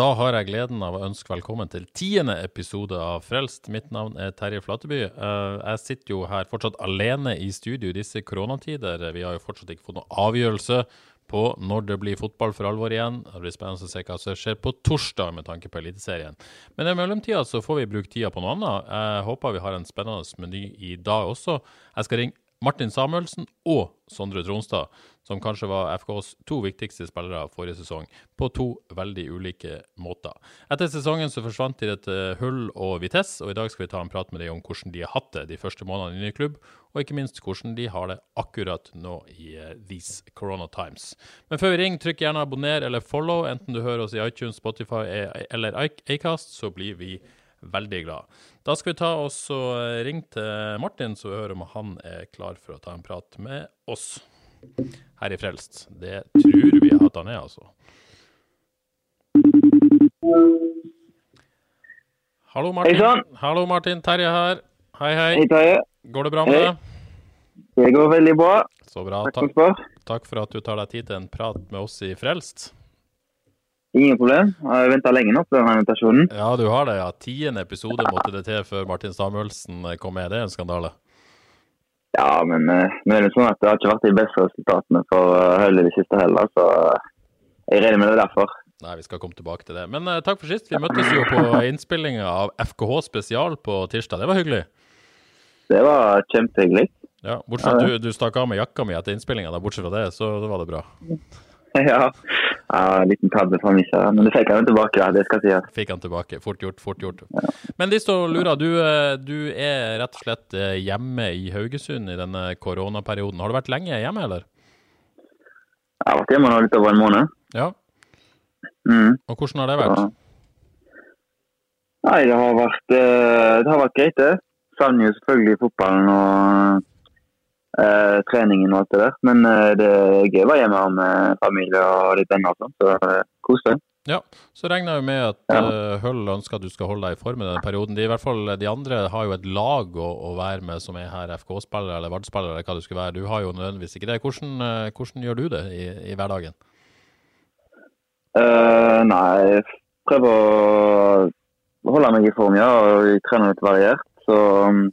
Da har jeg gleden av å ønske velkommen til tiende episode av Frelst. Mitt navn er Terje Flateby. Eh, Jeg sitter jo her fortsatt alene i studio i disse koronatider. Vi har jo fortsatt ikke fått noen avgjørelse på når det blir fotball for alvor igjen. Det blir spennende å se hva som skjer på torsdag med tanke på Eliteserien. Men i mellomtida så får vi bruke tida på noe annet. Jeg håper vi har en spennende meny i dag også. Jeg skal ringe Martin Samuelsen og Sondre Tronstad, som kanskje var FKs to viktigste spillere forrige sesong, på to veldig ulike måter. Etter sesongen så forsvant de til Hull og Vitesse, og i dag skal vi ta en prat med dem om hvordan de har hatt det de første månedene i ny klubb, og ikke minst hvordan de har det akkurat nå i eh, these corona times. Men før vi ringer, trykk gjerne abonner eller follow, enten du hører oss i iTunes, Spotify eh, eller Acast, så blir vi veldig glad. Da skal vi ta oss og eh, ringe til Martin, så vi hører om han er klar for å ta en prat med oss her i Frelst. Det tror vi at han er, altså. Hallo, Martin. Hallo, Martin. Terje her. Hei, hei. Hei, Terje. Går det bra med deg? Det går veldig bra. Så bra. Takk takk for at du tar deg tid til en prat med oss i Frelst. Ingen problem. Jeg har venta lenge nå på denne invitasjonen. Ja, du har det, ja. Tiende episode måtte det til før Martin Samuelsen kom med. Det er en skandale. Ja, men, eh, men det sånn at det har ikke vært de beste resultatene for uh, Hølle de siste heller, så eh, jeg regner med det er derfor. Nei, vi skal komme tilbake til det. Men uh, takk for sist. Vi møttes jo på innspillinga av FKH spesial på tirsdag. Det var hyggelig. Det var kjempehyggelig. Ja, Bortsett fra at du, du stakk av med jakka mi etter innspillinga. Bortsett fra det, så var det bra. ja. ja, en liten tabbe for meg, men det fikk han tilbake, da. det skal sies. Fikk han tilbake. Fort gjort, fort gjort. Men Listo Lura. Du, eh, du er rett og slett eh, hjemme i Haugesund i denne koronaperioden. Har du vært lenge hjemme, eller? Jeg har vært hjemme nå litt over en måned. Ja. Mm. Og hvordan har det vært? Ja. Nei, det har vært, eh, det har vært greit, det. Savner jo selvfølgelig fotballen og eh, treningen og alt det der. Men eh, det er gøy å være hjemme med familie og litt venner og sånn, så eh, kos deg. Ja, så regner jeg med at Ja. uh, Hull ønsker at du skal holde deg i form i denne perioden. De, i hvert fall, de andre har jo et lag å, å være med som er her, FK-spillere eller Vard-spillere eller hva det skulle være. Du har jo nødvendigvis ikke det. Hvordan, eh, hvordan gjør du det i, i hverdagen? Uh, nei, prøver å holde meg i form, ja, og jeg trener litt variert. Så um,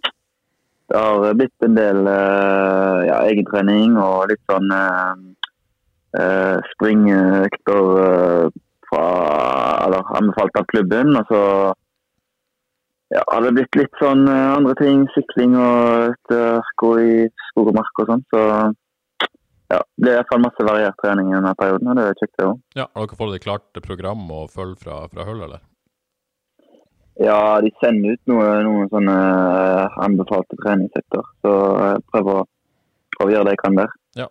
det har blitt en del uh, ja, egentrening og litt sånn uh, uh, springøkter uh, fra Eller anbefalt av klubben. Og så ja, har det blitt litt sånn andre ting. Sykling og et gå i skog og mark og sånn. Så ja, det er i hvert fall masse variert trening i denne perioden, og det er kjekt det òg. Ja, Har dere fått et klart program å følge fra, fra Hull, eller? Ja, de sender ut noe, noen sånne eh, anbefalte treningsøkter. Så jeg prøver å, prøver å gjøre det jeg kan der. Ja.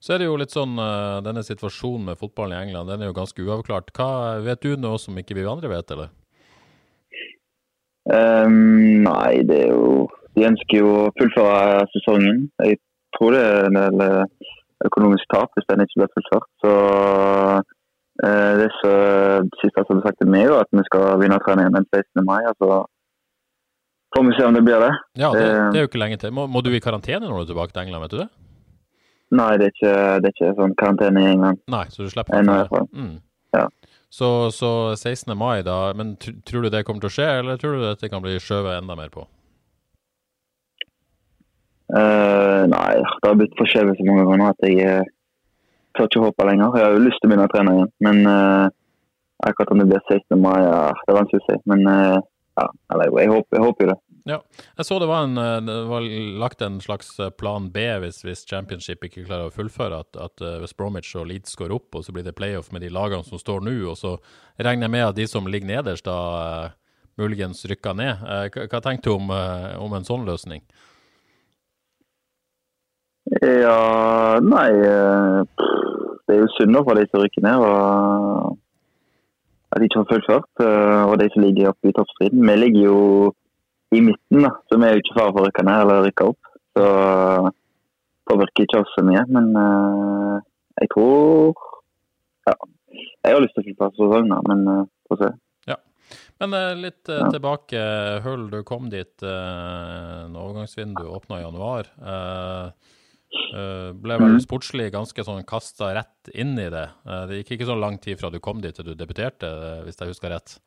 Så er det jo litt sånn, eh, denne situasjonen med fotballen i England, den er jo ganske uavklart. Hva Vet du noe som ikke vi andre vet, eller? Um, nei, det er jo De ønsker jo å fullføre sesongen. Jeg tror det er en del eh, økonomisk tap hvis den ikke blir fullført. Så eh, det så, siste som ble sagt til meg, at vi skal begynne treningen den 16. mai. så får vi se om det blir det. Ja, det, Eh. det er jo ikke lenge til. Må, må du i karantene når du er tilbake til England, vet du det? Nei, det er ikke, det er ikke sånn karantene i England. Nei, så du slipper det. Mm. Ja. Så, så 16. mai, da. Men tr tror du det kommer til å skje, eller tror du dette kan bli skjøvet enda mer på? Uh, nei, det har blitt forskjellig så mange ganger at jeg eh, tør ikke håpe lenger. Jeg har jo lyst til å begynne å trene igjen, men uh, akkurat om det blir 16. mai, ja, det er vanskelig å si. Men uh, ja, eller, jeg, håper, jeg håper jo det. Ja. Jeg så det var, en, eh, det var lagt en slags plan B hvis, hvis Championship ikke klarer å fullføre. At, at hvis Bromwich og Leeds går opp, og så blir det playoff med de lagene som står nå. Og så regner jeg med at de som ligger nederst, da muligens rykker ned. Hva, hva tenker du om, om en sånn løsning? Ja, nei Det er jo synd for de som rykker ned. og At de ikke har fullført. eh, Og de som ligger oppe i toppstriden. Vi ligger jo i midten, da, så vi er jo ikke fare for å rykke ned eller rykke opp. Så påvirker ikke oss så mye. Men uh, jeg tror Ja. Jeg har lyst til å fullføre sesongen, men uh, får se. Men eh, litt eh, Ja. tilbake. Hull, du kom dit uh, når overgangsvinduet åpna i januar. Eh, eh, ble vel Mhm. sportslig ganske sånn kasta rett inn i det. Eh, det gikk ikke så lang tid fra du kom dit til du debuterte, eh, hvis jeg husker rett.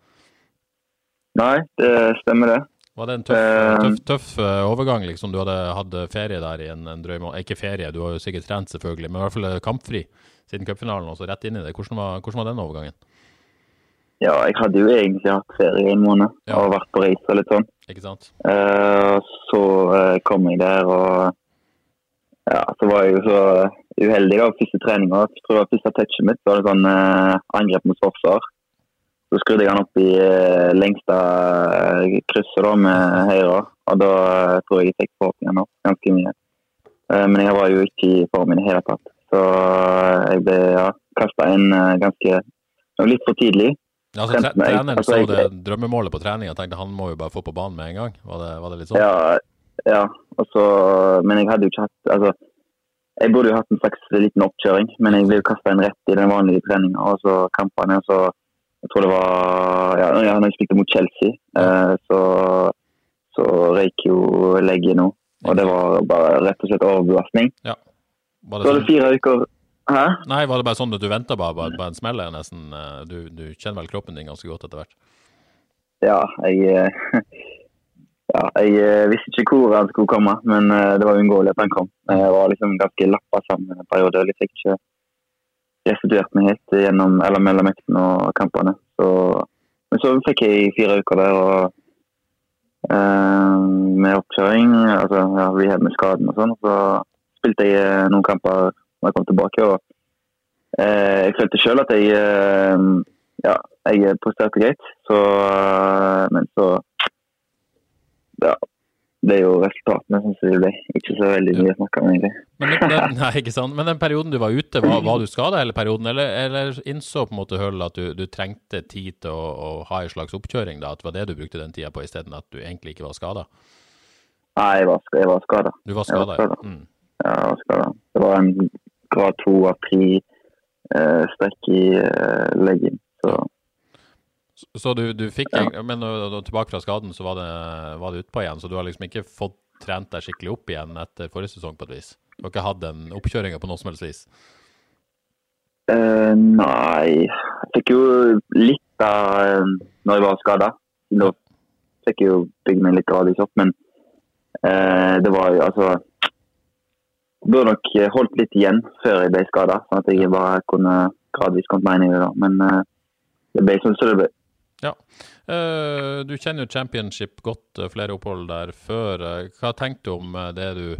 Nei, det stemmer det. Var det en tøff, Eh, tøff, tøff eh, overgang? liksom? Du hadde hatt ferie der i en, en drøy måned. Ikke ferie, du har jo sikkert trent, selvfølgelig, men i hvert fall eh, kampfri siden cupfinalen, og så rett inn i det. Hvordan var, hvordan var den overgangen? Ja, jeg hadde jo egentlig hatt ferie i en måned Ja. og vært på reise og litt sånn. Ikke sant? Eh, så eh, kom jeg der og ja, så var jeg jo så uheldig da, første treninga. Jeg tror det var første touchet mitt så var det sånn eh, angrep mot forsvar. Så skrudde jeg han opp i eh, lengste eh, krysset da med høyre, og da eh, tror jeg jeg fikk forhåpninger opp ganske mye. Eh, men jeg var jo ikke i form i det hele tatt. Så eh, jeg ble ja, kasta inn eh, ganske litt for tidlig. Ja, altså, tre Treneren Altså, så det drømmemålet på trening og tenkte han må jo bare få på banen med en gang. Var det, var det litt sånn? Ja, ja. Og så, men jeg hadde jo ikke hatt altså, Jeg burde jo hatt en slags liten oppkjøring, men jeg ble jo kasta inn rett i den vanlige treninga. Og så kampene, så Jeg tror det var ja, ja, når jeg spilte mot Chelsea, eh, så, så røyk jo legget nå. Og det var bare rett og slett overbelastning. Var Så var det sånn, fire uker Hæ? nei, var det bare sånn at du venta bare, bare en smell? Nesten, eh, du, du kjenner vel kroppen din ganske godt etter hvert? Ja, jeg eh, Ja, jeg eh, visste ikke hvor han skulle komme, men eh, det var uunngåelig at han kom. Jeg var liksom ganske lappa sammen en periode. Jeg fikk ikke restituert meg helt gjennom, eller mellom øktene og kampene. Så, men så fikk jeg fire uker der og eh, med oppkjøring, altså ja, rehab med skaden og sånn. Så spilte jeg eh, noen kamper når jeg kom tilbake. og eh, Jeg følte sjøl at jeg eh, ja, jeg presterte greit. Så, eh, men så Ja. Det er jo resultatene som det ble. Ikke så veldig mye å snakke om, egentlig. Men den, nei, ikke sant? Men den perioden du var ute, var, var du skada hele perioden? Eller, eller innså på en måte Høll at du, du trengte tid til å, å ha en slags oppkjøring? da, At det var det du brukte den tida på, isteden at du egentlig ikke var skada? Nei, jeg var, jeg var skada. Du var skada? skadet. Mm. Ja, jeg var skadet. Det var en grad to av tre eh, strekk i eh, leggen. Så Så, så du, du fikk ja. Men tilbake fra skaden, så var det, var det utpå igjen? Så du har liksom ikke fått trent deg skikkelig opp igjen etter forrige sesong, på et vis? Du har ikke hatt den oppkjøringa på noe som helst vis? Uh, nei Jeg fikk jo litt av uh, når jeg var skada. Da fikk jeg jo bygd meg litt gradvis opp, men uh, det var jo altså Burde nok holdt litt igjen før jeg ble skada, sånn at jeg bare kunne gradvis kommet meg inn i det. da. Men det ble sånn som det ble. Eh, du kjenner jo Championship godt, eh, flere opphold der før. Eh, Hva tenker du om det du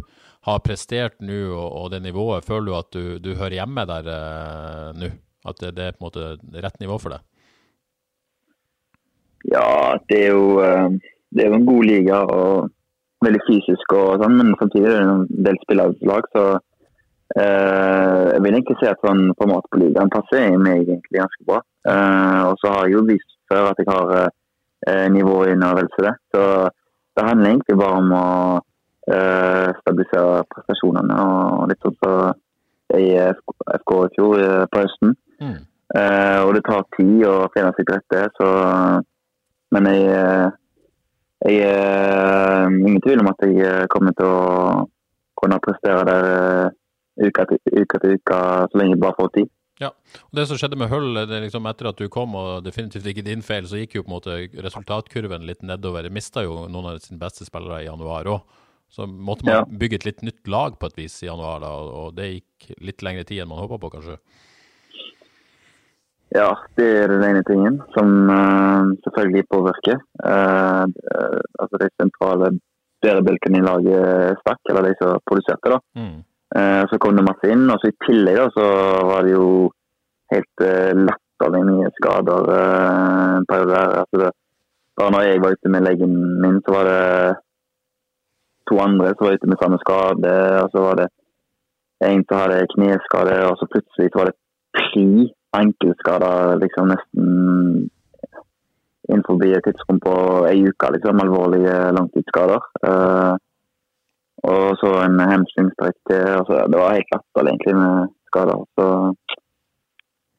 har prestert nå, og, det nivået? Føler du at du, du hører hjemme der nå? At det, det er på en måte rett nivå for deg? Ja, det er jo, det er jo en god liga og veldig fysisk og sånn, men samtidig er det en del spillerlag, så eh, jeg vil egentlig si at sånn format på ligaen passer meg egentlig ganske bra. Eh, og så har jeg jo vist før at jeg har eh, nivå under vel så det. Så det handler egentlig bare om å eh, stabilisere prestasjonene og litt sånn så i FK i fjor eh, på høsten. Mm. Eh, og det tar tid å finne seg til rette, så Men jeg, eh, jeg er ingen tvil om at jeg eh, kommer til å kunne prestere der eh, uke til uke, til uke så lenge jeg bare får tid. Og Det som skjedde med Hull, det liksom etter at du kom, og definitivt ikke din feil, så gikk jo på en måte resultatkurven litt nedover. Mista jo noen av sine beste spillere i januar òg. Så måtte man Ja. bygge et litt nytt lag på et vis i januar, da, og det gikk litt lengre tid enn man håpa på, kanskje. Ja, det er den ene tingen som uh, selvfølgelig påvirker. Uh, uh, altså de sentrale bærebjelkene i laget stakk, eller de som produserte. da. Mm. Eh, så kom det masse inn, og så i tillegg da, så var det jo helt eh, latterlig mye skader eh, en periode der. Altså det, bare når jeg var ute med legen min, så var det to andre som var ute med samme skade. Og så var det en som hadde kneskade, og så plutselig så var det tre enkeltskader liksom nesten innenfor et tidsrom på ei uke. liksom, Alvorlige langtidsskader. Uh, og så en hamstringstrekk til. Altså, det var helt latterlig egentlig med skader. Så,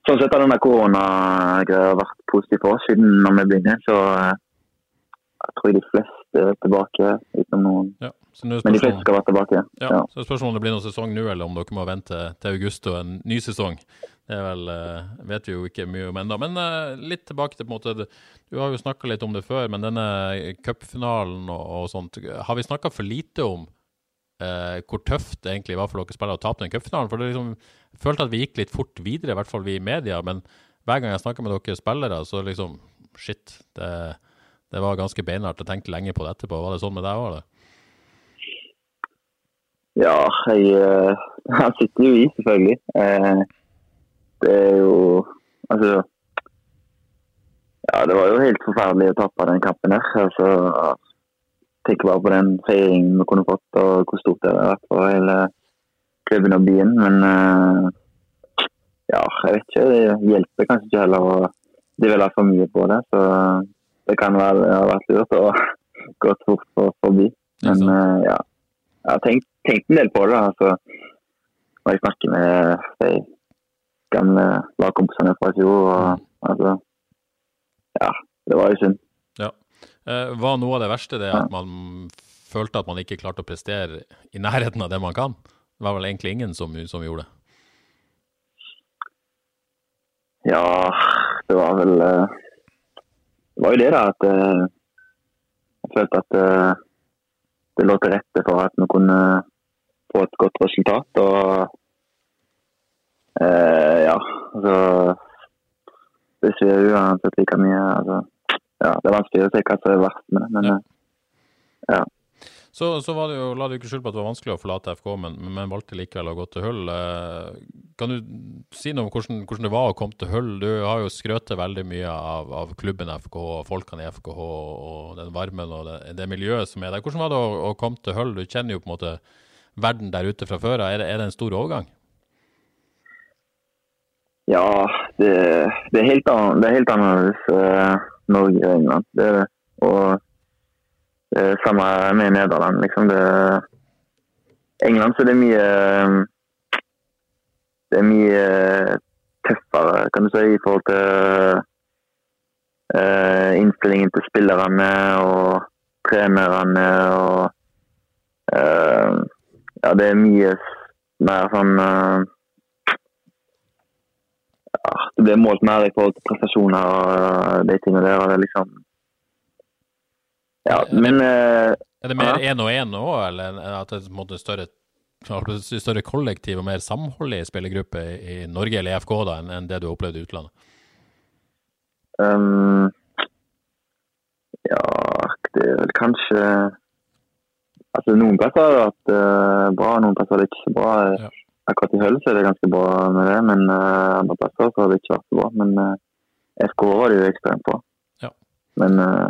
sånn sett har denne koronagreia vært positiv for oss siden når vi begynner. Så uh, jeg tror de fleste er tilbake, utenom noen. Ja, Men de fleste skal være tilbake. Ja, ja. Så spørsmålet om det blir noen sesong nå, eller om dere må vente til august og en ny sesong. Det vel, uh, vet vi jo ikke mye om ennå. Men uh, litt tilbake til på en måte, Du har jo snakka litt om det før, men denne cupfinalen og, og, sånt, har vi snakka for lite om uh, hvor tøft det egentlig var for dere spillere å tape den cupfinalen? For det liksom, jeg følte at vi gikk litt fort videre, i hvert fall vi i media. Men hver gang jeg snakker med dere spillere, så liksom Shit. det det var ganske beinhardt. Jeg tenkte lenge på det etterpå. Var det sånn med deg òg? Ja, jeg, jeg, sitter jo i, selvfølgelig. Eh, det er jo Altså Ja, det var jo helt forferdelig å tape den kampen der. Altså, Tenk bare på den feiringen vi kunne fått, og hvor stort det hadde vært for hele klubben og byen. Men uh, ja, jeg vet ikke. Det hjelper kanskje ikke heller å dvele for mye på det. Så det kan vel ha vært lurt å gå fort for, forbi. Men uh, ja, jeg har tenkt, tenkt, en del på det. altså Når jeg snakker med de gamle lagkompisene fra i fjor. Og, altså, ja, det var jo synd. Eh, var noe av det verste det at man følte at man ikke klarte å prestere i nærheten av det man kan? Det var vel egentlig ingen som, som gjorde det? Ja, det var vel eh, Det var jo det, da, at eh, jeg følte at det lå til rette for at vi kunne få et godt resultat. og ja, altså Det skjer uansett like mye. Altså, ja, det er vanskelig å si hva som er verst med det, men ja. ja. Så, så var det jo, la du ikke skylde på at det var vanskelig å forlate FK, men, men valgte likevel å gå til Hull. Eh, kan du si noe om hvordan, hvordan, det var å komme til Hull? Du har jo skrøtet veldig mye av, av klubben FK, folkene i FKH og den varmen og det, det, miljøet som er der. Hvordan var det å, å, komme til Hull? Du kjenner jo på en måte verden der ute fra før av. Er, er, det en stor overgang? Ja, det, det, er helt an, det er helt annerledes uh, Norge og England. Det er det. Og det er samme med Nederland. Liksom det, England så det er mye Det er mye tøffere, kan du si, i forhold til uh, innstillingen til spillerne og trenerne og uh, Ja, det er mye mer sånn ja, det blir målt mer i forhold til prestasjoner og de tingene der. og det liksom ja, men uh, Er det mer én og én òg, eller at det er et større, større kollektiv og mer samhold i spillergruppe i Norge eller i FK da, enn det du har opplevd i utlandet? Um, ja, det er vel kanskje Altså, noen plasser har det vært uh, bra, noen plasser har det ikke så bra. Ja akkurat i Høll så er det ganske bra med det, men uh, andre plasser så har det ikke vært så bra. Men uh, eh, FK var det jo ekstremt bra. Ja. Men uh,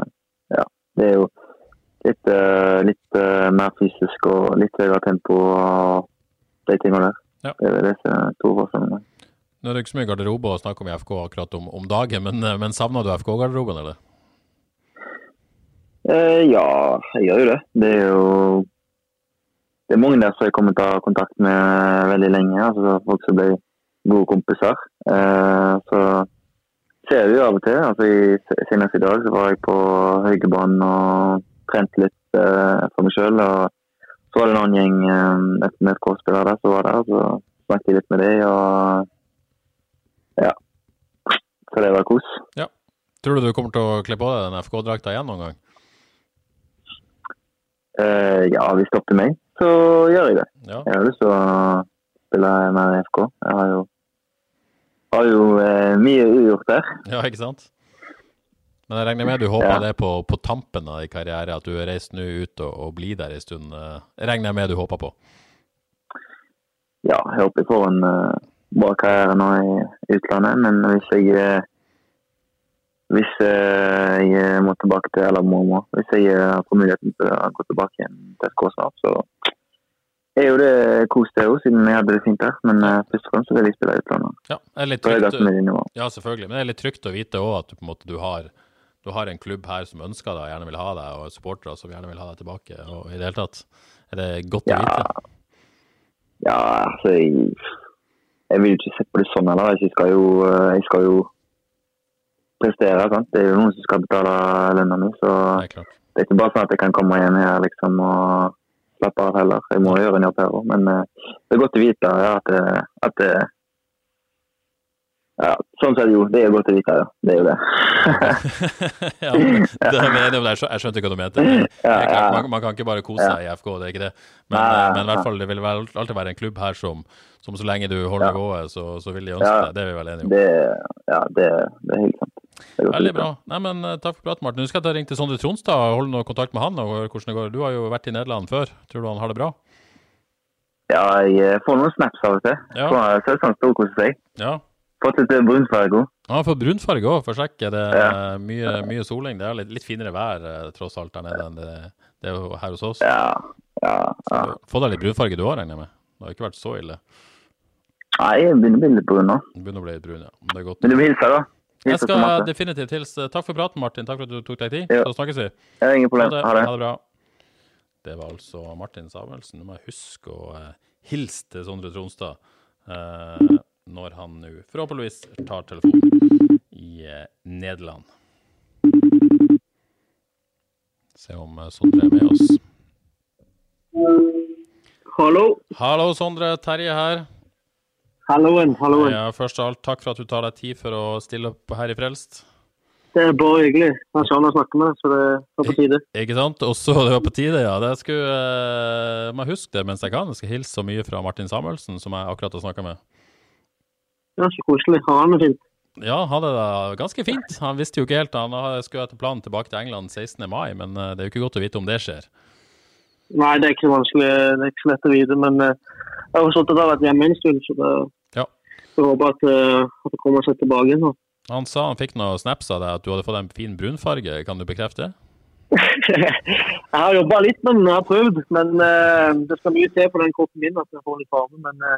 ja, det er jo litt, uh, litt mer fysisk og litt høyere tempo og de tingene der. Ja. Det er det som er store forskjellene. Nå er det ikke så mye garderobe å snakke om i FK akkurat om, om dagen, men, men savner du FK-garderoben, eller? ja, jeg gjør jo det. Det er jo det er mange der som jeg kommer til å ha kontakt med veldig lenge. altså Folk som blir gode kompiser. Eh, så ser vi av og til. altså i, Senest i dag så var jeg på Høygebanen og trente litt eh, for meg sjøl. Så var det en annen gjeng eh, FK-spillere der som var der. Så snakket jeg litt med dem. Og ja. Så det var kos. Ja. Tror du du kommer til å kle på deg den FK-drakta igjen noen gang? Eh, ja, hvis det er opp til meg så gjør jeg det. Ja. Jeg har lyst til å spille mer i FK. Jeg har jo, har jo eh, mye ugjort der. Ja, ikke sant? Men jeg regner med du håper ja. det på, på, tampen av din karriere, at du har reist nå ut og, og blir der en stund. Jeg eh, regner med du håper på? Ja, jeg håper jeg får en uh, bra karriere nå i utlandet. Men hvis jeg uh, hvis eh, jeg må tilbake til eller må, må, hvis jeg eh, får muligheten til å gå tilbake igjen til SK snart, så er jo det kos det jo, siden jeg hadde det fint der. Men eh, først og fremst vil jeg spille i utlandet. Ja, trygt, ja, selvfølgelig. Men det er litt trygt å vite òg at du, måte, du, har, du har en klubb her som ønsker deg og gjerne vil ha deg, og supportere som gjerne vil ha deg tilbake. Og i det hele tatt er det godt Ja. å vite. Ja, altså jeg, jeg vil jo ikke se på det sånn heller. Jeg skal jo, jeg skal jo prestere. sant? Det er jo noen som skal betale lønna mi, så Det er det er ikke bare sånn at jeg kan komme hjem her liksom og slappe av heller. Jeg må gjøre en jobb her òg. Men eh, det er godt å vite ja, at, det- at ja, Sånn sett jo, det er godt å vite, ja. Det er jo det. ja, det er om det. Skjø- Jeg skjønte hva du mente. Man, man kan ikke bare kose seg i FK, det er ikke det. Men, men i hvert fall, det vil alltid være en klubb her som, som så lenge du holder Ja. nivået, så, så vil de ønske deg. Det er vi vel enige om. det ja, det, det er helt sant. Er Veldig bra. Nei, men eh, Takk for praten, Martin. Du skal ta ringe til Sondre Tronstad og holde noe kontakt med han og høre hvordan det går. Du har jo vært i Nederland før. Tror du han har det bra? Ja, jeg eh, får noen snaps av og til. Ja. Får- Ser ut som seg. Ja. Fått litt brunfarge òg. Har fått brunfarge òg, for sjekk. Er det Ja. eh, mye, mye soling? Det er litt, litt finere vær eh, tross alt der nede enn det, det er her hos oss. Ja, ja, ja. Få deg litt brunfarge du òg, regner jeg med? Det har ikke vært så ille. Nei, jeg begynner å bli litt brun nå. Begynner å bli litt brun, ja. Det er godt. Men du vil hilse, da? Jeg skal definitivt hilse. Takk for praten, Martin. Takk for at du tok deg tid. Så snakkes vi. Ja, ingen problem. Ha det. Ha det bra. Det var altså Martin Samuelsen. Nå må jeg huske å eh, hilse til Sondre Tronstad eh, når han nå forhåpentligvis tar telefonen i eh, Nederland. Se om Sondre er med oss. Hallo. Hallo, Sondre. Terje her. Halloen, halloen. Ja, først av alt, takk for at du tar deg tid for å stille opp her i Frelst. Det er bare hyggelig. Jeg skjønner å snakke med deg, så det var på tide. Ikke sant? Også det var på tide, ja. Det skulle eh, må huske det mens jeg kan. Jeg skal hilse så mye fra Martin Samuelsen, som jeg akkurat har snakka med. Ja, så koselig. Har han det fint? Ja, han hadde det ganske fint. Han visste jo ikke helt. Han skulle etter planen tilbake til England 16. mai, men eh, det er jo ikke godt å vite om det skjer. Nei, det er ikke vanskelig. Det er ikke så lett å vite, men eh, jeg har at det har vært hjemme en stund, så det, Jeg håper at, eh, at det kommer seg tilbake igjen. Han sa han fikk noen snaps av deg at du hadde fått en fin brunfarge. Kan du bekrefte det? jeg har jobba litt med den, jeg har prøvd, men uh, det skal mye til på den kroppen min at jeg får litt farge. Men uh,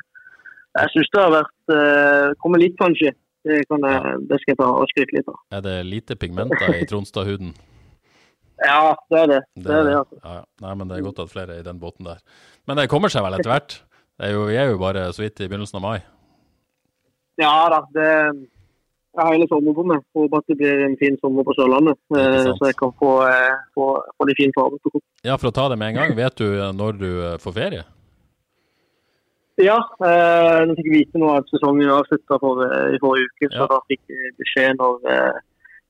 jeg syns det har vært uh, kommet litt, kanskje. Det, kan jeg, det skal jeg ta og skryte litt av. Er det lite pigmenter i Tronstad-huden? Ja, det er det. Det er det, altså. ja, ja. Nei, men det er godt at flere er i den båten der. Men det kommer seg vel etter hvert? Det er jo, vi er jo bare så vidt i begynnelsen av mai. Ja da, det jeg har hele sommer på meg. Håper at det blir en fin sommer på Sørlandet. Eh. Så jeg kan få, eh, få, få de fine fargene. Ja, for å ta det med en gang. Vet du eh, når du får ferie? Ja, eh, jeg fikk vite nå at sesongen avslutta for, i forrige uke. Så Ja. da fikk jeg beskjed når,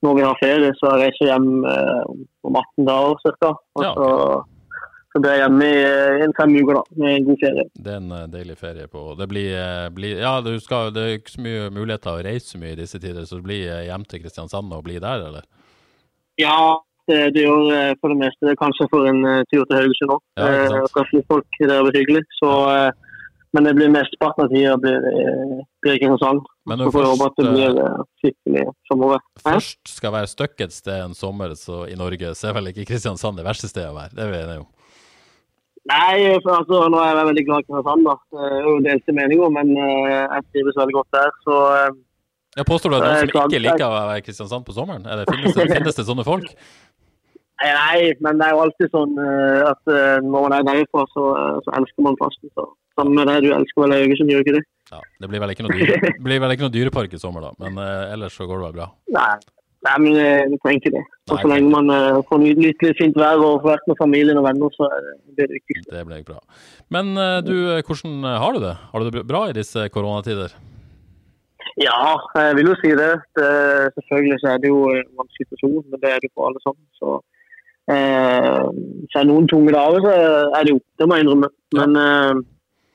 når vi har ferie. Så jeg reiser hjem eh, om- om 18 dager ca. Og Ja, så, så blir jeg hjemme i eh, en fem uker da, med en god ferie. Det er en eh, deilig ferie på Det blir, eh, blir Ja, du skal, det er ikke så mye muligheter å reise så mye i disse tider, så det blir hjem til Kristiansand og bli der, eller? Ja, det, det gjør for det meste. Det kanskje for en tur til Haugesund òg. Ja. Eh, Kanskje litt folk der blir hyggelig. Så, eh, men det blir mesteparten av tida blir, blir Kristiansand. Men når først, blir først skal være stuck et sted en sommer så i Norge, så er vel ikke Kristiansand det verste stedet å være. Det er vi enige om. Nei, for altså, nå er jeg veldig glad i Kristiansand. da. Det er jo delte meninger, men eh, jeg trives veldig godt der. Så eh, Jeg påstår du at noen Eh, som ikke liker å være i Kristiansand på sommeren? Er det, finnes, det, finnes det sånne folk? nei, men det er jo alltid sånn at når man er derfra, så, så elsker man plassen. Så sammen med det, du elsker vel Haugesund, gjør ikke det? Ja, det blir vel ikke noe, dyre, blir vel ikke noe dyrepark i sommer, da. Men ellers så går det vel bra. Nei, nei men eh, vi trenger ikke det. Og så lenge man uh, får nytt litt, fint vær og får vært med familien og venner, så er det det viktigste. Det blir bra. Men uh, du, hvordan har du det? Har du det bra i disse koronatider? Ja, jeg vil jo si det. det selvfølgelig så er det jo en vanskelig situasjon, men det er det for alle sammen. Så, uh, så er det noen tunge dager, så er det jo. Det må jeg innrømme. Men eh,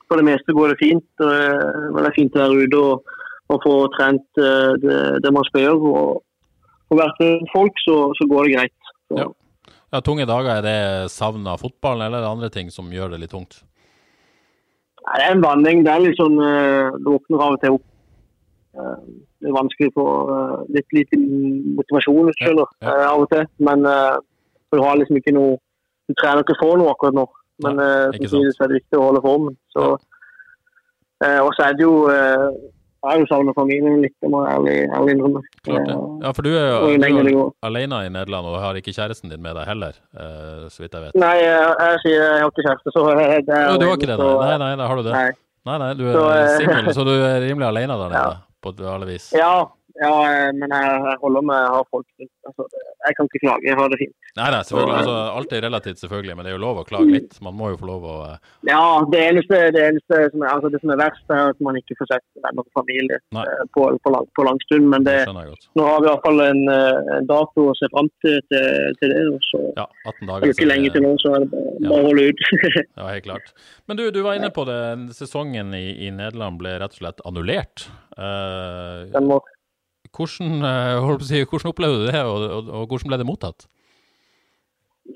for det meste går det fint. og, Det er fint å være ute og, og få trent det, det man skal gjøre. Og for hvert folk så, så går det greit. Ja. Ja, Tunge dager, er det savn av fotballen, eller er det andre ting som gjør det litt tungt? Nei, det er en blanding. Det er litt sånn eh, Du våkner av og til opp Eh, det er vanskelig å få eh, litt lite motivasjon selv, Ja, ja. eh, av og til. Men du har liksom ikke noe Du trener ikke for noe akkurat nå. Men samtidig så er det viktig å holde formen. Så, og så er det jo har jo savna familien litt, det må jeg ærlig, ærlig innrømme. Ja, for du er jo du er alene i Nederland og har ikke kjæresten din med deg heller, eh, så vidt jeg vet. Nei, jeg, sier jeg har ikke kjæreste, så eh, det er du har ikke det? nei? Nei, nei, nei, har du det. Nei. Nei, nei, du er eh, singel, så du er rimelig alene der nede, Ja. på alle vis. Ja, ja, eh, men jeg, holder med å ha folk rundt. Altså, jeg kan ikke klage, jeg har det fint. Nei, nei, selvfølgelig. Så, Altså, alt er relativt, selvfølgelig, men det er jo lov å klage litt. Man må jo få lov å eh, Ja, det eneste, det eneste som er, altså det som er verst, er at man ikke får sett venner og familie eh, på, på, lang, på lang stund. Men det, Det nå har vi i hvert fall en, eh, en dato å se fram til, til, til det. Og så Ja, 18 er dager. det ikke så lenge til nå, så er det bare, Ja. å holde ut. Ja, helt klart. Men du, du var inne på det. Sesongen i, i Nederland ble rett og slett annullert. Uh, Den må, hvordan, eh, si, hvordan opplevde du det, og, og, og hvordan ble det mottatt?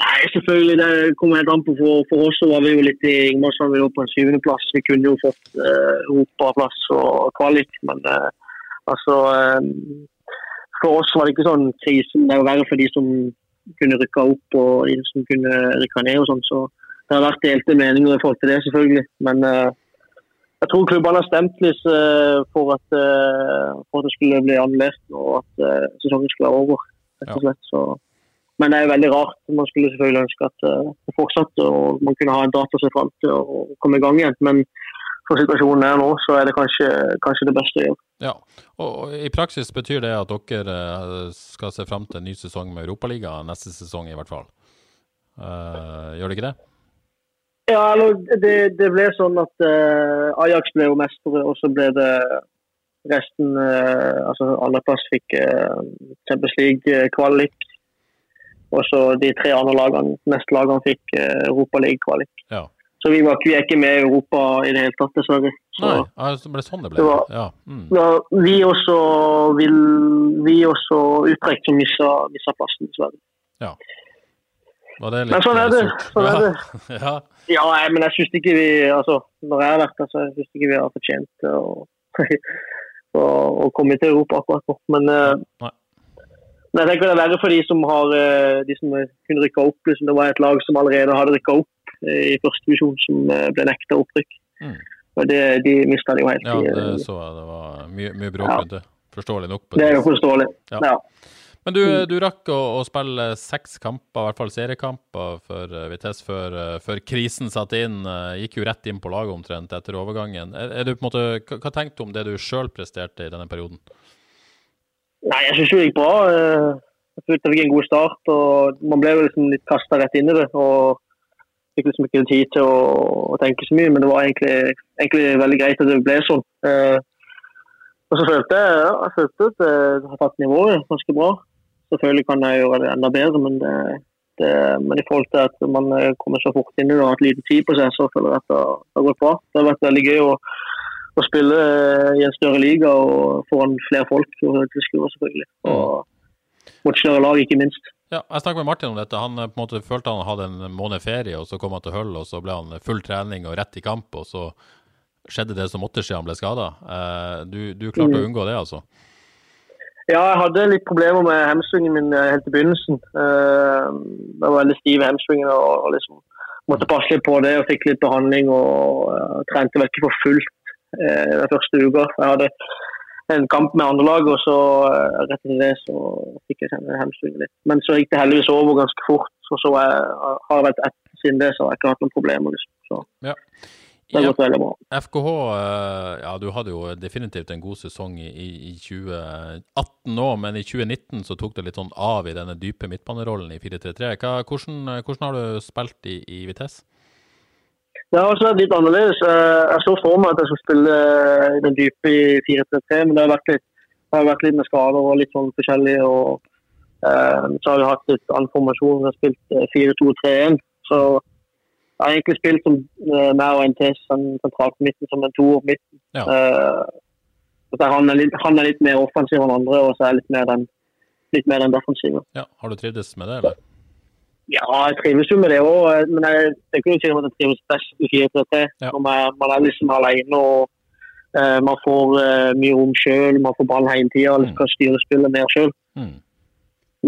nei, selvfølgelig, det kommer helt an på. For, for oss så var vi jo litt i Ingmarsson, vi lå på en syvendeplass. Vi kunne jo fått uh, europaplass og kvalik, men uh, altså eh, For oss var det ikke sånn krisen. Det er jo verre for de som kunne rykka opp og de som kunne rykka ned og sånn. Så det har vært delte meninger i forhold til det, selvfølgelig. Men eh, jeg tror klubbene har stemt litt eh, for, at, eh, for at det skulle bli annerledes og at eh, sesongen skulle være over. rett og slett. Så, men det er veldig rart. Man skulle selvfølgelig ønske at det fortsatte og man kunne ha en dato å se fram til og komme i gang igjen. Men for situasjonen er nå, så er det kanskje, kanskje det beste å gjøre. Ja, og, I praksis betyr det at dere skal se fram til en ny sesong med Europaligaen neste sesong, i hvert fall. Uh, gjør det ikke det? Ja, det, det ble sånn at uh, Ajax ble jo mestere, og så ble det resten uh, Altså andreplass fikk uh, Champions League-kvalik. Og så de tre andre lagene, neste lagene fikk uh, Europa League-kvalik. Ja. Så vi, var, vi er ikke med i Europa i det hele tatt, dessverre. Så, Nei, ah, så ble det sånn det ble? Det var- Ja. Mm. Ja, vi også vil Vi også Utrecht som missa, missa plassen, dessverre. ja. Var det litt Men sånn er det. Sånn er det. ja. Ja, men jeg syns ikke vi altså, Når jeg har vært der, så syns jeg ikke vi har fortjent å, å, å komme til Europa akkurat nå. Men, eh, Nei. men jeg tenker det er verre for de som har eh, de som kunne rykke opp. Liksom, det var et lag som allerede hadde rykka opp eh, i første divisjon, som eh, ble nekta opprykk. Mm. Og det, De mista det jo helt. ja, det eh, så jeg. Det var mye, mye bråk Ja. rundt det. Forståelig nok. på det er jo forståelig. Ja. Ja. Men du, du rakk å, å spille seks kamper, i hvert fall seriekamper, for uh, Vitesse før, eh, før krisen satte inn. Eh, gikk jo rett inn på laget omtrent etter overgangen. Er, er du på en måte, hva, hva tenkte du om det du sjøl presterte i denne perioden? Nei, jeg syns det gikk bra. Eh, Jeg følte jeg fikk en god start. og Man ble liksom litt kasta rett inn i det. og Fikk liksom ikke tid til å, å tenke så mye, men det var egentlig, egentlig veldig greit at det ble sånn. Eh, og så følte jeg, jeg følte at jeg har tatt nivået ganske bra. Selvfølgelig kan jeg gjøre det enda bedre, men, det, det, men i forhold til at man eh, kommer så fort inn og har hatt lite tid på seg, så føler jeg at det har, gått bra. Det har vært veldig gøy å, å spille eh, i en større liga og foran flere folk og tilskuere, selvfølgelig. Og mot større lag, ikke minst. Ja, jeg snakket med Martin om dette. Han eh, på en måte følte han hadde en måned ferie, og så kom han til Hull, og så ble han full trening og rett i kamp, og så skjedde det som måtte skje, han ble skada. Du, du klarte å unngå det, altså? Ja, jeg hadde litt problemer med hamstringen min eh, helt i begynnelsen. Eh, Jeg var veldig stiv i hamstringen og liksom måtte passe litt på det og fikk litt behandling. og eh, Trente vel ikke for fullt den første uka. Jeg hadde en kamp med andrelaget, og så rett etter det så fikk jeg kjenne hamstringen litt. Men så gikk det heldigvis over ganske fort. og så jeg, har jeg vært ett siden det, så har jeg ikke hatt noen problemer. liksom. Så Ja. Det har gått veldig bra. FKH, eh, ja, du hadde jo definitivt en god sesong i, i, i 2018 nå, men i 2019 så tok det litt sånn av i denne dype midtbanerollen i 4-3-3. Hvordan, hvordan har du spilt i, i Vitesse? Det har også vært litt annerledes. Eh, Jeg så for meg at jeg skulle spille i den dype i 4-3-3, men det har vært litt, det har vært litt med skader og litt sånn forskjellig. og eh, Så har vi hatt litt annen formasjon. Vi har spilt eh, 4-2-3-1. Så jeg har egentlig spilt som uh, meg og NTS sånn sentralt på midten, som en toer på midten. Ja. Uh, han, er litt, han er litt mer offensiv enn andre, og så er jeg litt mer den, litt mer den defensive. Ja, Har du trivdes med det, eller? Ja, jeg trives jo med det òg, men jeg, det er ikke noe tvil om at jeg trives best i 4-3-3. Ja. Når man, man er liksom alene og uh, man får eh, mye rom sjøl, man får ball hele tida og kan styre spillet mer sjøl. Mm.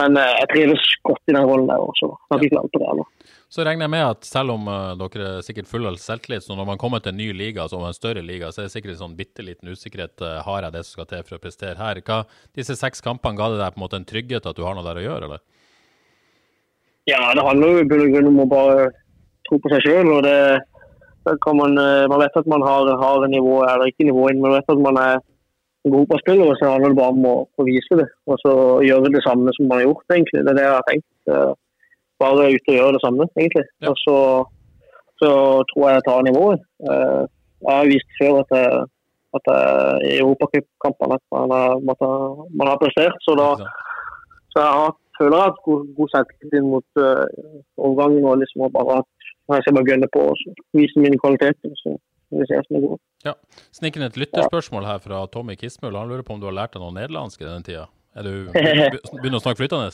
Men eh, jeg trives godt i den rollen der også. Jeg har ikke klart på det ennå. Så regner jeg med at selv om uh, dere er sikkert fulle av selvtillit, så når man kommer til en ny liga, som en større liga, så er det sikkert en sånn bitte liten usikkerhet. Uh, har jeg det som skal til for å prestere her? Hva, disse seks kampene, ga det deg på en måte en trygghet at du har noe der å gjøre, eller? Ja, det handler jo i bunn og grunn om å bare tro på seg sjøl. Og det, man, uh, man vet at man har, har nivå eller ikke nivå inn, men man vet at man er en god fotballspiller, og så handler det bare om å, å vise det. Og så gjøre det samme som man har gjort, egentlig. Det er det jeg har tenkt bare ut og gjøre det samme, egentlig. Ja. Og så, så, tror jeg jeg tar nivået. Eh, jeg har vist før at, jeg, at jeg, i europacupkampene at man har, man har prestert. Så, da, så jeg har, føler jeg har god, god selvtillit mot uh, overgangen. og liksom bare at jeg skal bare gønne på og vise mine kvaliteter. så vi ser som er gode. Ja. Sniker inn et lytterspørsmål her fra Tommy Kismøl. Han lurer på om du har lært deg noe nederlandsk i denne tida? Er du begynner å snakke flytende?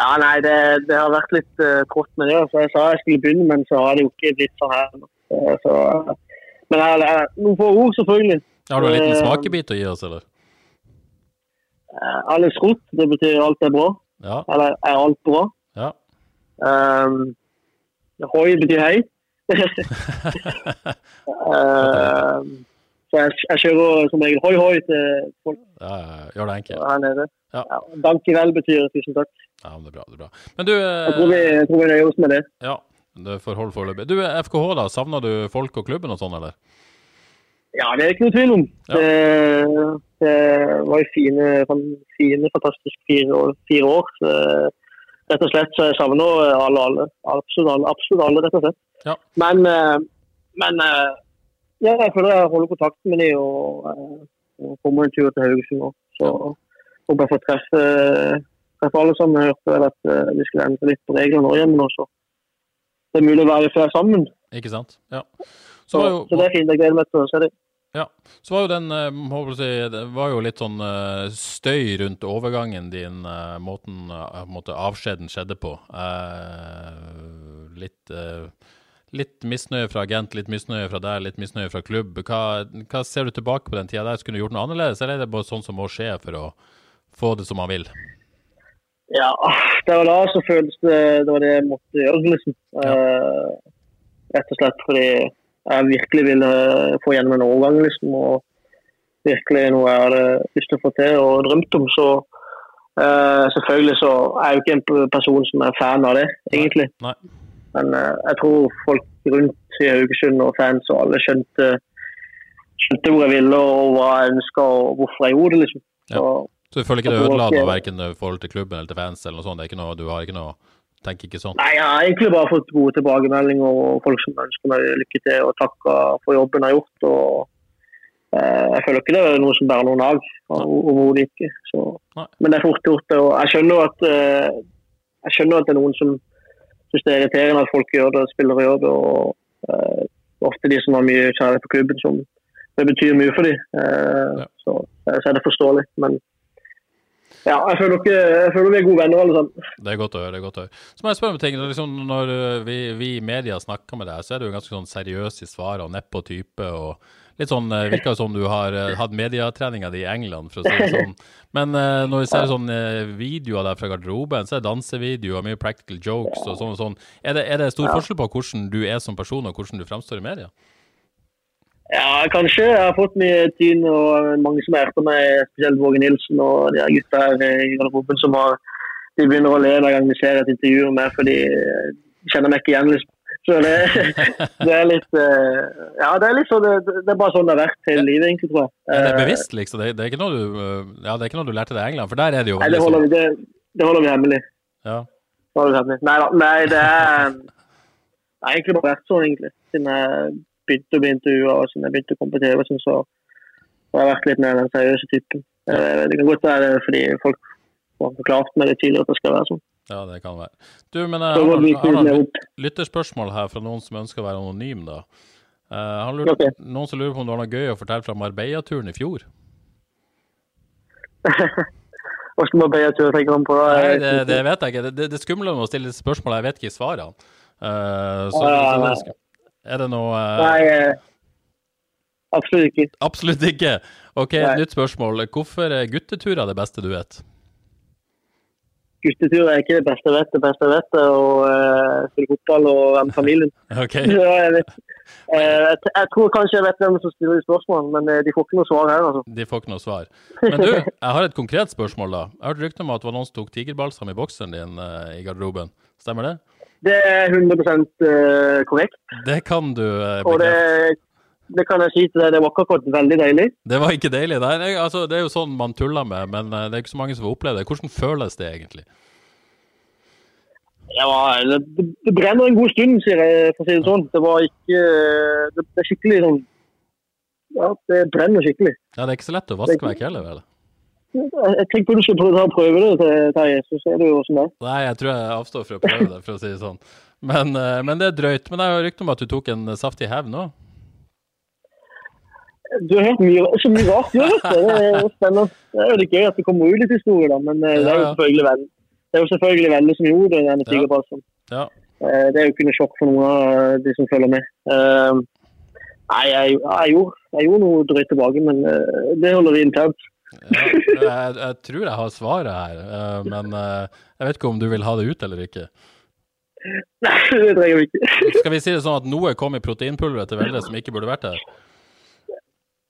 Ja, nei, det, det, har vært litt uh, kort med det. Så jeg sa jeg skulle begynne, men så har det jo ikke blitt sånn her. Så, men jeg, jeg, noen få ord, selvfølgelig. Har du en liten smakebit å gi oss, eller? Uh, Alex Roth, det betyr alt er bra. Ja. Eller er alt bra. Ja. Um, hoi betyr hei. uh, så jeg, jeg, kjører som regel hoi hoi til folk. Ja, gjør det enkelt. Her nede. Ja. Ja, Dankvel betyr tusen takk. Ja, det er bra. det er bra. Men du Jeg tror vi, jeg tror vi nøyer oss med det. Ja, det får holde foreløpig. Du, FKH, da. Savner du folk og klubben og sånn, eller? Ja, det er ikke noe tvil om. Ja. Det, det var jo fine, fine fantastiske fire år. Fire år. Så, rett og slett så jeg savner alle, alle. Absolutt alle, absolutt alle rett og slett. Ja. Men, men ja, jeg føler jeg holder kontakten med dem og, og kommer en tur til Haugesund òg. Så håper jeg får treffe treffe alle sammen. Jeg hørte vel at uh, vi skulle endre litt på reglene nå hjemme nå, så det er mulig å være flere sammen. Ikke sant. Ja. Så, så, jo, så det er fint. Jeg gleder meg til å se det. Ja. Så var jo den håper si, det var jo litt sånn støy rundt overgangen din, måten måte avskjeden skjedde på. litt litt misnøye fra agent, litt misnøye fra deg, litt misnøye fra klubb. Hva, hva ser du tilbake på den tida der? Skulle du gjort noe annerledes, eller er det bare sånn som må skje for å få det som man vil? Ja, det var da så føltes det det var det jeg måtte gjøre, liksom. Ja. Uh, rett og slett fordi jeg virkelig ville få gjennom en overgang, liksom. Og virkelig noe jeg hadde lyst til å få til og drømt om. Så uh, selvfølgelig så er jeg jo ikke en person som er fan av det, egentlig. Nei. Men uh, jeg tror folk rundt i Haugesund og fans og alle skjønte, skjønte hvor jeg ville og hva jeg ønska og hvorfor jeg gjorde det, liksom. Ja. Så du føler ikke det ødela noe verken i forhold til klubben eller til fans eller noe sånt? Det er ikke noe, du har ikke noe tenker ikke sånn? Nei, jeg har egentlig bare fått gode tilbakemeldinger og folk som ønsker meg lykke til og takker for jobben jeg har gjort. og eh, Jeg føler ikke det er noe som bærer noen av. Overhodet ikke. Så, men det er fort gjort. og Jeg skjønner at, eh, jeg skjønner at det er noen som syns det er irriterende at folk gjør det, spillere gjør det. og eh, Ofte de som har mye kjærlighet på klubben, som det betyr mye for dem. Eh, Ja. så, så er det forståelig. men ja, jeg føler, ikke, jeg føler vi er gode venner alle sammen. Det er godt å høre. det er godt å høre. Så må jeg spørre om ting. Liksom, når vi, vi i media snakker med deg, så er du ganske sånn seriøs i svarene og nedpå type. og Litt sånn, eh, Virker som du har eh, hatt mediatreninga di i England, for å si det sånn. Men eh, når vi ser sånn eh, videoer der fra garderoben, så er det dansevideoer, mye practical jokes og sånn og sånn. Er det, er det stor forskjell på hvordan du er som person og hvordan du fremstår i media? Ja, kanskje. Jeg har fått mye tyn og mange som er etter meg, spesielt Våge Nilsen og de her gutta her i garderoben som har de begynner å le hver gang de ser et intervju med meg, for de kjenner meg ikke igjen. Liksom. Så det, det er litt eh, Ja, det er litt sånn, det, det er bare sånn det har vært hele livet, egentlig, tror jeg. Men det er bevisst, liksom? Det, er ikke noe du, eh, ja, det er ikke noe du lærte deg i England? For der er det jo Nei, det holder, liksom... vi, det, det holder vi hemmelig. ja. Nei da. Nei, det er Det har egentlig bare vært sånn, egentlig. Siden jeg begynte å bli intervjua og siden jeg begynte å komme på TV, sånn, så har jeg vært litt mer den seriøse typen. Eh, Det kan godt være fordi folk har forklart meg det tidligere at det skal være sånn. Ja, det kan være. Du, men jeg Så har vi har noen lytterspørsmål her fra noen som ønsker å være anonym, da. Uh, han lurer, okay. Noen som lurer på om du har noe gøy å fortelle fra Marbella-turen i fjor? Hvordan må jeg tur tenker han på? Nei, det, det vet jeg ikke. Det, det, det skumle med å stille spørsmål, jeg vet ikke svarene. Uh, så, Ja, så er det noe uh, Nei, eh, Absolutt ikke. Absolutt ikke. Ok, Nei. nytt spørsmål. Hvorfor er gutteturer det beste du vet? Guttetur er ikke det beste jeg vet. Det beste jeg vet er å uh, spille fotball og være med familien. Ok, Så jeg, vet, uh, jeg, jeg tror kanskje jeg vet hvem som stiller spørsmålene, men eh, de får ikke noe svar her. altså. de får ikke noe svar. Men du, jeg har et konkret spørsmål da. Jeg har hørt rykter om at det var noen som tok tigerbalsam i bokseren din uh, i garderoben. Stemmer det? Det er 100 eh, korrekt. Det kan du eh, bekrefte. Det kan jeg si til deg, det var ikke akkurat veldig deilig. Det var ikke deilig. Det, altså, det er jo sånn man tuller med, men eh, det er ikke så mange som får oppleve det. Hvordan føles det egentlig? Ja, det, det- det brenner en god stund, sier jeg, for å si det sånn. Det var ikke Det, det er skikkelig sånn Ja, det brenner skikkelig. Ja, Det er ikke så lett å vaske vekk heller, vel? Jeg, tenker du skal prøve, prøve det, Terje, så ser du åssen det er. Nei, jeg tror jeg avstår fra å prøve det, for å si det sånn. Men, eh, men det er drøyt. Men det er jo rykte om at du tok en saftig hevn òg. Du har hørt mye, så mye rart, du. Det er spennende. Det er jo gøy at det kommer ut litt historie, da. Men eh, det er jo selvfølgelig vel. Det er jo selvfølgelig veldig som gjorde det, denne tigerbalsen. Ja. Eh, Det er jo ikke noe sjokk for noen av de som følger med. Eh, Nei, jeg, jeg, gjorde, jeg gjorde noe drøyt tilbake, men eh, det holder vi internt. Ja, jeg, jeg tror jeg har svaret her, eh, men eh, jeg vet ikke om du vil ha det ut eller ikke. Nei, det trenger vi ikke. Skal vi si det sånn at noe kom i proteinpulveret til Velde som ikke burde vært der?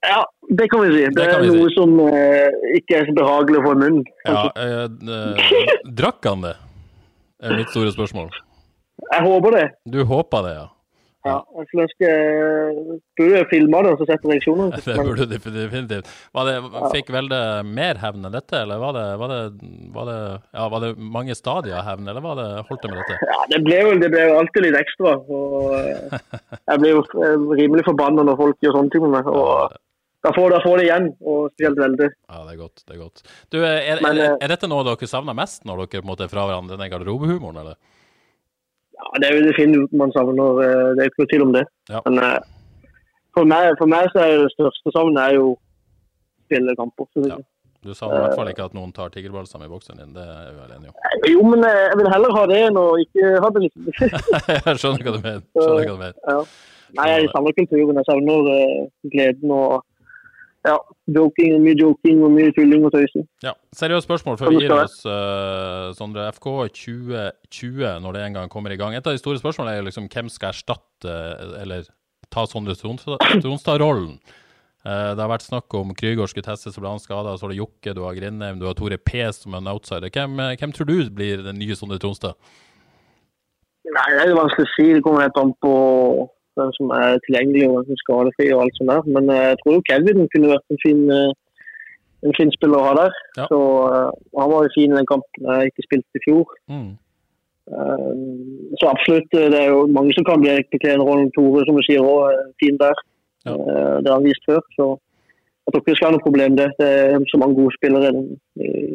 Ja, det kan vi si. Det, Det er noe si. som eh, ikke er så behagelig i munnen. Ja, eh, eh, Drakk han det? er mitt store spørsmål. Jeg håper det. Du håper det, ja? Ja, jeg ønske jeg burde filma det og så sett reaksjonene. Det burde du definitivt. Det, fikk Velde mer hevn enn dette, eller var det, var det, var det, ja, var det mange stadier av hevn, eller var det, holdt det med dette? ja, det ble jo det ble jo alltid litt ekstra. Og eh, jeg blir jo eh, rimelig forbanna når folk gjør sånne ting med meg. Og da får, da får det igjen, og spesielt veldig. Ja, det er godt. det Er godt. Du, er, er, Men, er, eh, er dette noe dere savner mest når dere på en måte er fra hverandre, denne garderobehumoren, eller? Ja, det er jo det fine man savner. eh, Det er ikke noe tvil om det. Ja. Men eh, for meg, for meg så er det største savnet er jo spille kamper. å si. Ja. Du savner i hvert fall ikke at noen tar tigerbalsam i boksen din, det er vi vel enige om. Jo, men jeg vil heller ha det enn å ikke ha det. liksom. Jeg skjønner hva du mener. Skjønner hva du mener. ja. Nei, jeg savner kulturen. Jeg savner gleden og ja, joking, mye joking og mye tulling og tøysing. Ja, Seriøst spørsmål før vi gir oss, uh, Sondre. FK 2020, når det en gang kommer i gang. Et av de store spørsmålene er liksom hvem skal erstatte eller ta Sondre Tronstad- Tronstad-rollen. Uh, det har vært snakk om Krygård skulle testes og ble han skada. Så har du Jokke, du har Grindheim, du har Tore P som en outsider. Hvem, eh, hvem tror du blir den nye Sondre Tronstad? Nei, det er vanskelig å si. Det kommer helt an på hvem som er tilgjengelig og som er skadefri og alt sånt der. Men eh, jeg tror jo Kevin kunne vært en fin, eh, en fin spiller å ha der. Ja. Så eh, Han var jo fin i den kampen jeg ikke spilte i fjor. Mm. Så absolutt, det er jo mange som kan bli den rollen. Tore, som du sier, òg fin der. Ja. Det har han vist før. Så jeg tror ikke det skal være noe problem. Det Det er så mange gode spillere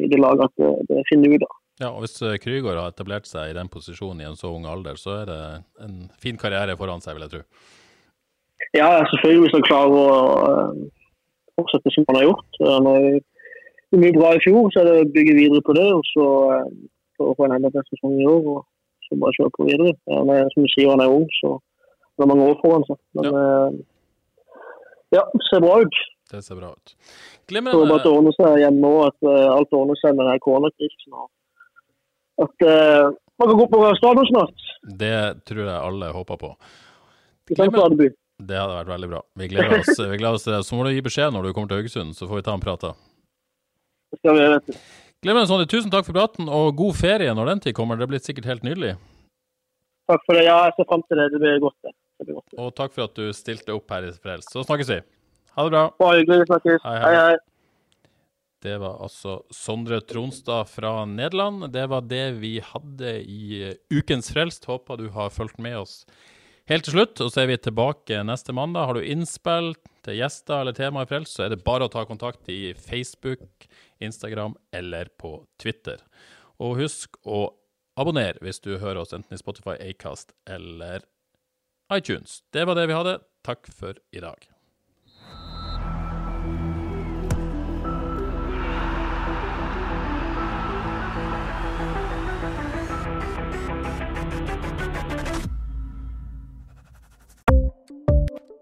i det laget at det, det finner ut av. Ja, og Hvis eh, Krygård har etablert seg i den posisjonen i en så ung alder, så er det en fin karriere foran seg, vil jeg tro. Ja, selvfølgelig hvis han klarer å eh, fortsette som han har gjort. Han har gjort mye bra i fjor, så er det å bygge videre på det. Og så eh, for få en enda bedre sesong i år. og så bare kjøre på videre. Han er, som du sier, han er ung, så han har mange år foran seg. Men eh, ja, det ser bra ut. Det ser bra ut. Så bare at Glimrende. det ordner seg hjemme òg, at alt ordner seg med denne koronakrisen. og At uh, man kan gå på stadion snart. Det tror jeg alle håper på. Adeby. Det hadde vært veldig bra. Vi gleder oss, vi gleder oss til det. Så må du gi beskjed når du kommer til Haugesund, så får vi ta en prat da. Det. Glimrende, Sondre. Tusen takk for praten, og god ferie når den tid kommer. Det blir sikkert helt nydelig. Takk for det. Ja, jeg ser fram til det. Det blir godt. det. det blir godt. Og takk for at du stilte opp her i Frelst. Så snakkes vi. Ha det bra. Bare hyggelig. Vi snakkes. Hei, hei. hei. Det var altså Sondre Tronstad fra Nederland. Det var det vi hadde i eh, Ukens Frelst. Håper du har fulgt med oss helt til slutt. Og så er vi tilbake neste mandag. Har du innspill til gjester eller tema i Frelst, så er det bare å ta kontakt i Facebook, Instagram eller på Twitter. Og husk å abonnere hvis du hører oss enten i Spotify, Acast eller iTunes. Det var det vi hadde. Takk for i dag.